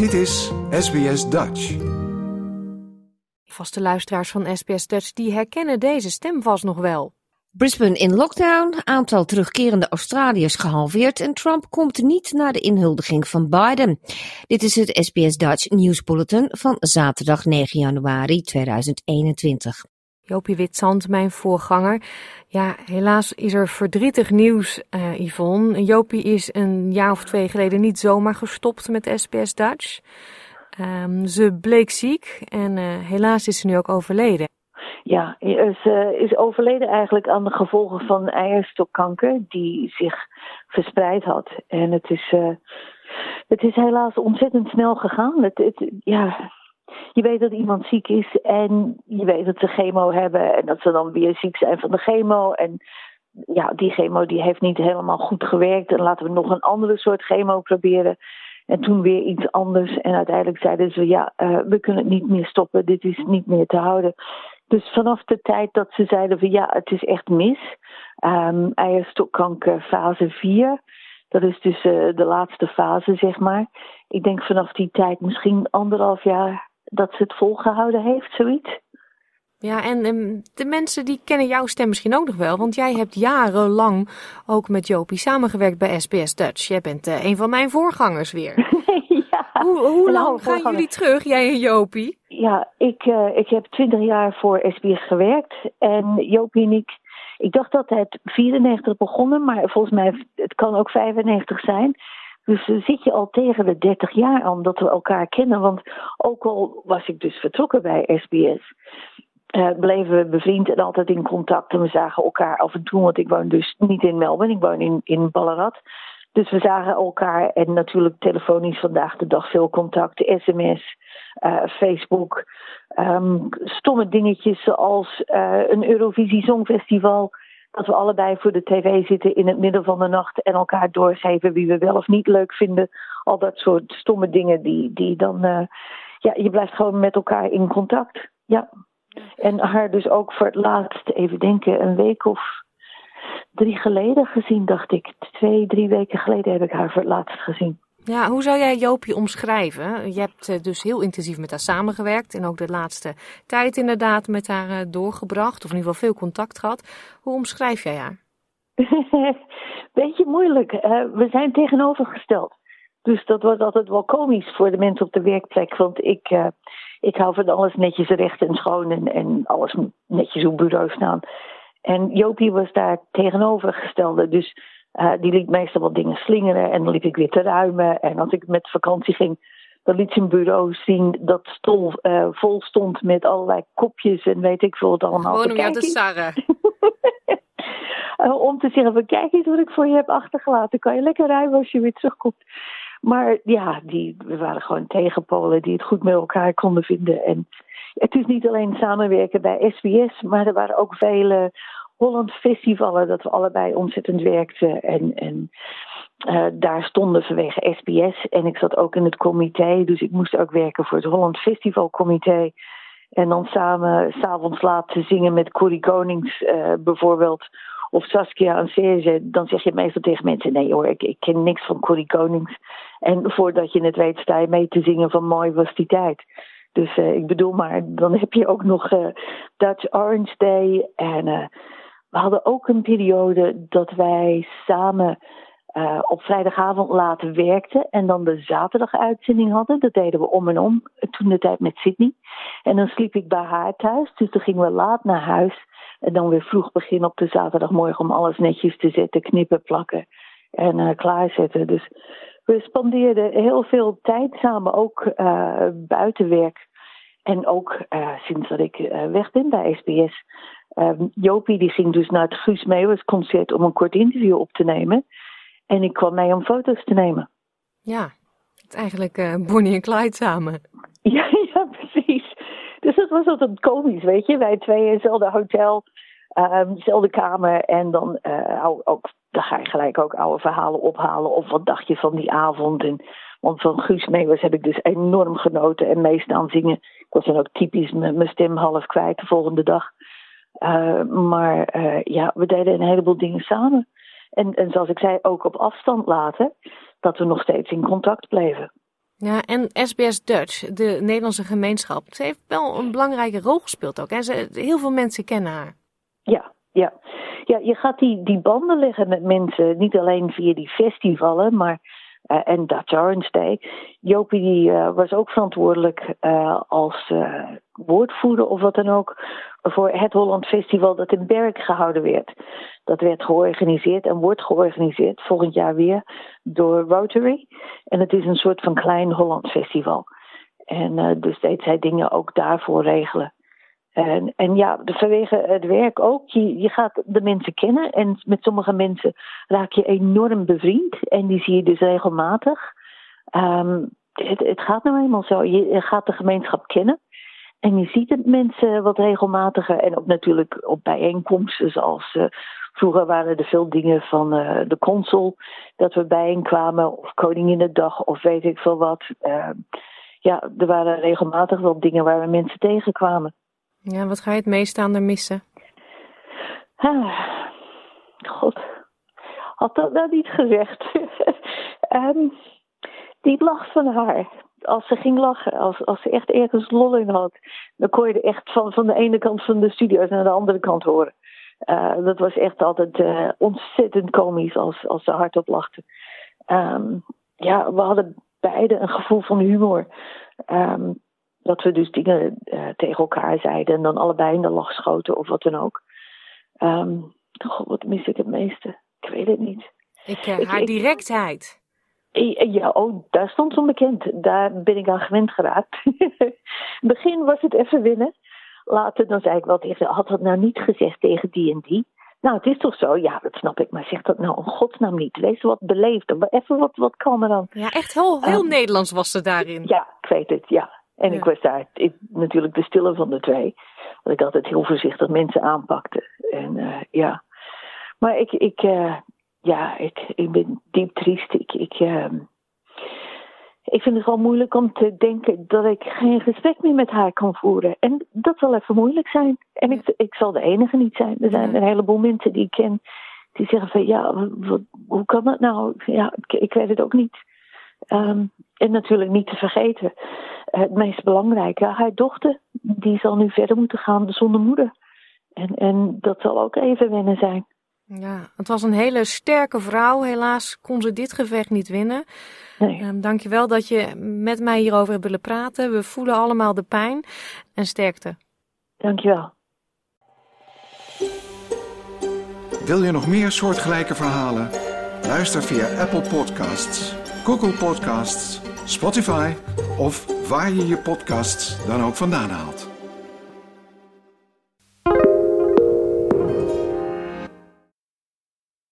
Dit is SBS Dutch. Vaste luisteraars van SBS Dutch die herkennen deze stem vast nog wel. Brisbane in lockdown, aantal terugkerende Australiërs gehalveerd en Trump komt niet naar de inhuldiging van Biden. Dit is het SBS Dutch nieuwsbulletin van zaterdag 9 januari 2021. Jopie Witzand, mijn voorganger. Ja, helaas is er verdrietig nieuws, uh, Yvonne. Jopie is een jaar of twee geleden niet zomaar gestopt met SBS Dutch. Um, ze bleek ziek en uh, helaas is ze nu ook overleden. Ja, ze is overleden eigenlijk aan de gevolgen van eierstokkanker die zich verspreid had. En het is, het is helaas ontzettend snel gegaan. Het, het, ja, je weet dat iemand ziek is en je weet dat ze chemo hebben en dat ze dan weer ziek zijn van de chemo. En ja, die chemo die heeft niet helemaal goed gewerkt en laten we nog een andere soort chemo proberen. En toen weer iets anders. En uiteindelijk zeiden ze: ja, uh, we kunnen het niet meer stoppen. Dit is niet meer te houden. Dus vanaf de tijd dat ze zeiden: van ja, het is echt mis. Um, eierstokkanker fase 4. Dat is dus uh, de laatste fase, zeg maar. Ik denk vanaf die tijd misschien anderhalf jaar dat ze het volgehouden heeft, zoiets. Ja, en, en de mensen die kennen jouw stem misschien ook nog wel, want jij hebt jarenlang ook met Jopie samengewerkt bij SBS Dutch. Jij bent uh, een van mijn voorgangers weer. ja, hoe hoe lang gaan jullie terug, jij en Jopie? Ja, ik, uh, ik heb twintig jaar voor SBS gewerkt en Jopie en ik, ik dacht dat het 94 begonnen, maar volgens mij het kan ook 95 zijn. Dus uh, zit je al tegen de 30 jaar aan dat we elkaar kennen. Want ook al was ik dus vertrokken bij SBS, uh, bleven we bevriend en altijd in contact. En we zagen elkaar af en toe, want ik woon dus niet in Melbourne, ik woon in, in Ballarat. Dus we zagen elkaar en natuurlijk telefonisch vandaag de dag veel contact, sms, uh, Facebook. Um, stomme dingetjes zoals een Eurovisie Songfestival dat we allebei voor de tv zitten in het midden van de nacht en elkaar doorgeven wie we wel of niet leuk vinden. Al dat soort stomme dingen die, die dan. Uh, ja, je blijft gewoon met elkaar in contact. Ja. En haar dus ook voor het laatst, even denken, een week of drie geleden gezien, dacht ik. Twee, drie weken geleden heb ik haar voor het laatst gezien. Ja, hoe zou jij Joopje omschrijven? Je hebt dus heel intensief met haar samengewerkt en ook de laatste tijd inderdaad met haar doorgebracht, of in ieder geval veel contact gehad. Hoe omschrijf jij haar? Beetje moeilijk. We zijn tegenovergesteld. Dus dat wordt altijd wel komisch voor de mensen op de werkplek. Want ik, uh, ik hou van alles netjes recht en schoon en, en alles netjes op bureau staan. En Jopie was daar tegenovergestelde. Dus uh, die liet meestal wat dingen slingeren en dan liep ik weer te ruimen. En als ik met vakantie ging, dan liet zijn bureau zien dat stol uh, vol stond met allerlei kopjes en weet ik veel wat allemaal. Gewoon om jou te sarren. uh, om te zeggen van kijk eens wat ik voor je heb achtergelaten. Kan je lekker ruimen als je weer terugkomt. Maar ja, die, we waren gewoon tegenpolen die het goed met elkaar konden vinden. En het is niet alleen samenwerken bij SBS, maar er waren ook vele Holland Festivalen, dat we allebei ontzettend werkten. En, en uh, daar stonden vanwege SBS. En ik zat ook in het comité, dus ik moest ook werken voor het Holland Festival Comité. En dan samen s'avonds laten zingen met Corrie Konings uh, bijvoorbeeld. Of Saskia en Serge. Dan zeg je meestal tegen mensen: nee hoor, ik, ik ken niks van Corrie Konings. En voordat je het weet, sta je mee te zingen van mooi was die tijd. Dus uh, ik bedoel maar, dan heb je ook nog Dutch Orange Day. En we hadden ook een periode dat wij samen uh, op vrijdagavond later werkten en dan de zaterdaguitzending hadden. Dat deden we om en om, toen de tijd met Sydney. En dan sliep ik bij haar thuis, dus dan gingen we laat naar huis. En dan weer vroeg beginnen op de zaterdagmorgen om alles netjes te zetten, knippen, plakken en uh, klaarzetten. Dus we spandeerden heel veel tijd samen, ook uh, buiten werk. En ook sinds dat ik weg ben bij SBS Um, Jopie die ging dus naar het Guus Meeuwis concert om een kort interview op te nemen. En ik kwam mee om foto's te nemen. Ja, het is eigenlijk uh, Bonnie en Clyde samen. Ja, ja, precies. Dus dat was altijd komisch, weet je. Wij twee in hetzelfde hotel, um, dezelfde kamer. En dan, uh, ook, dan ga je gelijk ook oude verhalen ophalen. Of wat dacht je van die avond? En, want van Guus Meeuwis heb ik dus enorm genoten en meestaan zingen. Ik was dan ook typisch mijn stem half kwijt de volgende dag. Uh, maar uh, ja, we deden een heleboel dingen samen. En, en zoals ik zei, ook op afstand laten, dat we nog steeds in contact bleven. Ja, en SBS Dutch, de Nederlandse gemeenschap, ze heeft wel een belangrijke rol gespeeld ook. En ze, heel veel mensen kennen haar. Ja, ja. Ja, je gaat die, die banden leggen met mensen, niet alleen via die festivalen, maar uh, en Dutch Orange Day. Jopie die, uh, was ook verantwoordelijk uh, als woordvoerder of wat dan ook voor het Holland Festival dat in Berk gehouden werd. Dat werd georganiseerd en wordt georganiseerd volgend jaar weer door Rotary. En het is een soort van klein Holland Festival. En dus deed zij dingen ook daarvoor regelen. En, en ja, vanwege het werk ook. Je, gaat de mensen kennen en met sommige mensen raak je enorm bevriend. En die zie je dus regelmatig. Um, het, het, gaat nou eenmaal zo. Je gaat de gemeenschap kennen. En je ziet het mensen wat regelmatiger. En ook natuurlijk op bijeenkomsten zoals... Uh, vroeger waren er veel dingen van uh, de consul dat we bijeenkwamen. Of Koninginnedag of weet ik veel wat. Uh, ja, er waren regelmatig wel dingen waar we mensen tegenkwamen. Ja, wat ga je het meest aan er missen? Ah, God, had dat nou niet gezegd. um, die lach van haar. Als ze ging lachen, als, als ze echt ergens lol in had, dan kon je er echt van, van de ene kant van de studio's naar de andere kant horen. Uh, dat was echt altijd uh, ontzettend komisch als, als ze hardop lachten. Um, ja, we hadden beide een gevoel van humor. Um, dat we dus dingen uh, tegen elkaar zeiden en dan allebei in de lach schoten of wat dan ook. Um, God, wat mis ik het meeste? Ik weet het niet. Ik, haar ik, directheid. Ik, ja, oh, daar stond onbekend. Daar ben ik aan gewend geraakt. In het begin was het even winnen. Later dan zei ik wel tegen had dat nou niet gezegd tegen die en die? Nou, het is toch zo? Ja, dat snap ik. Maar zeg dat nou om godsnaam niet. Wees wat beleefd. Even wat, wat kalmer dan. Ja, echt heel, heel um, Nederlands was ze daarin. Ja, ik weet het, ja. En ja. ik was daar ik, natuurlijk de stille van de twee. Dat ik altijd heel voorzichtig mensen aanpakte. En uh, ja. Maar ik, ik, uh, ja, ik, ik ben diep triest. Ik, ik, uh, ik vind het wel moeilijk om te denken dat ik geen gesprek meer met haar kan voeren. En dat zal even moeilijk zijn. En ik, ik zal de enige niet zijn. Er zijn een heleboel mensen die ik ken die zeggen van ja, wat, hoe kan dat nou? Ja, ik, ik weet het ook niet. Um, en natuurlijk niet te vergeten, het meest belangrijke, haar dochter, die zal nu verder moeten gaan zonder moeder. En, en dat zal ook even wennen zijn. Ja, het was een hele sterke vrouw. Helaas kon ze dit gevecht niet winnen. Nee. Um, dankjewel dat je met mij hierover hebt willen praten. We voelen allemaal de pijn en sterkte. Dankjewel. Wil je nog meer soortgelijke verhalen? Luister via Apple Podcasts, Google Podcasts, Spotify of waar je je podcasts dan ook vandaan haalt.